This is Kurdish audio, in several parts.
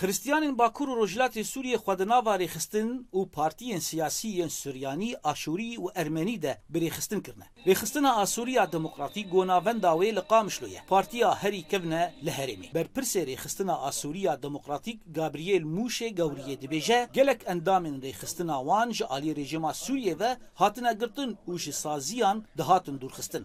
Xiristiyanên Bakur û Rojhilatê Sûriyê xwe di nava rêxistin û partiyên siyasî yên Suryanî, Aşûrî û Ermenî de bi rêxistin kirine. Rêxistina Asûriya Demokratîk ku navenda wê li Qamişlo ye, partiya herî kevne li herêmê. Berpirsê Rêxistina Asûriya Demokratîk Gabriel Mûşê Gewriyê dibêje, gelek endamên rêxistina wan ji aliyê rejîma Sûriyê ve Hatine girtin û ji saziyan dihatin dûrxistin.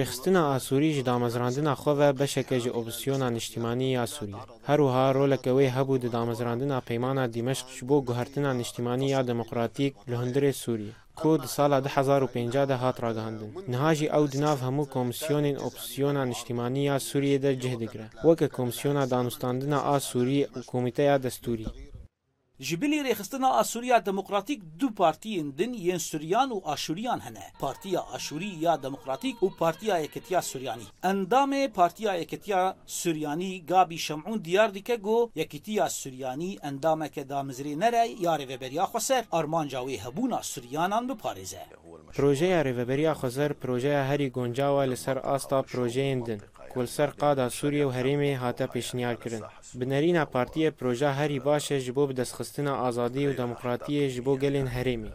Rêxistina Asûrî ji damezrandina xwe ve beşeke ji opsiyona niştîmanî ya Sûriyê. Her wiha roleke wê hebû di damezrandina peymana Dîmeşq ji bo guhertina niştîmanî ya demokratîk li hundirê Sûriyê, ku di sala du hezar û pênceh de hat ragihandin. Niha jî ew di nav hemû komîsyonên opsiyona niştîmanî ya Sûriyê de cih digire, weke Komîsyona Danûstandina a Sûrî û Komîteya Destûrî. Ji binî rêxistina a Sûriya Demokratîk du partiyên din yên Sûriyan û Aşûriyan hene, Partiya Aşûrî ya Demokratîk û Partiya Yekitiya Sûriyanî. Endamê Partiya Yekitiya Sûriyanî Gabî Şemûn diyar dike ku Yekitiya Sûriyanî endameke damezrênere ya Rêveberiya Xweser, armanca wê hebûna Sûriyanan biparêze. Projeya Rêveberiya Xweser projeya herî goncaw e li ser asta projeyên din ku li ser qada Sûriye û herêmê hate pêşniyarkirin. Bi nerîna partiyê proja herî baş e ji bo bi destxistina azadî û demokratiyê ji bo gelên herêmê.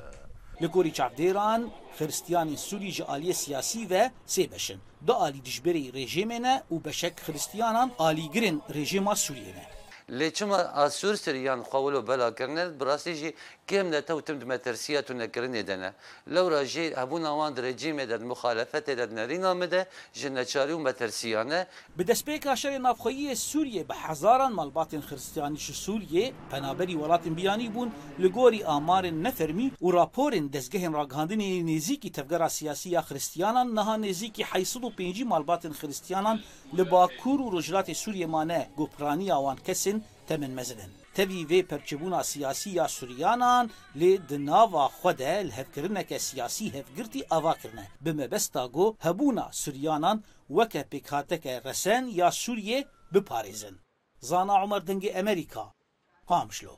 Li gorî çavdêran, xiristiyanên sûrî ji aliyê siyasî ve sê beş in. Du alî dijberî rejêmê ne û beşek xiristiyanan alîgirên rejêma sûriyê ne. Lê çima asûrsir yan xwe wilo bela kirine, bi rastî jî Kêm li te û tim di metirsiya tunekirinê de ne. Lewra jî hebûna wan di rejîmê de, di muxalefetê de, di nerîna me de ji neçarî û metirsiyan e. Bi destpêka şerê navxweyî yê Sûriyê bi hezaran malbatên xiristiyanî ji Sûriyê penaberî welatên biyanî bûn, li gorî amarên ne fermî û raporên dezgehên ragihandinê yê nêzîkî tevgera siyasî ya xiristiyanan niha nêzîkî heyt sed û pêncî malbatên xiristiyanan li bakur û rojhilatê Sûriyê mane, ku piraniya wan kes ên Temin mezin in. Tevî vê pevçebûna siyasî ya Suryanan lê di nava xwe de lihevkirineke siyasî hevgirtî ava kirine bi mebesta ku hebûna Suryanan weke pêkhateke resen ya Sûriyê biparêzin. Zana Omer Dengê Emerîka, Qamişlo.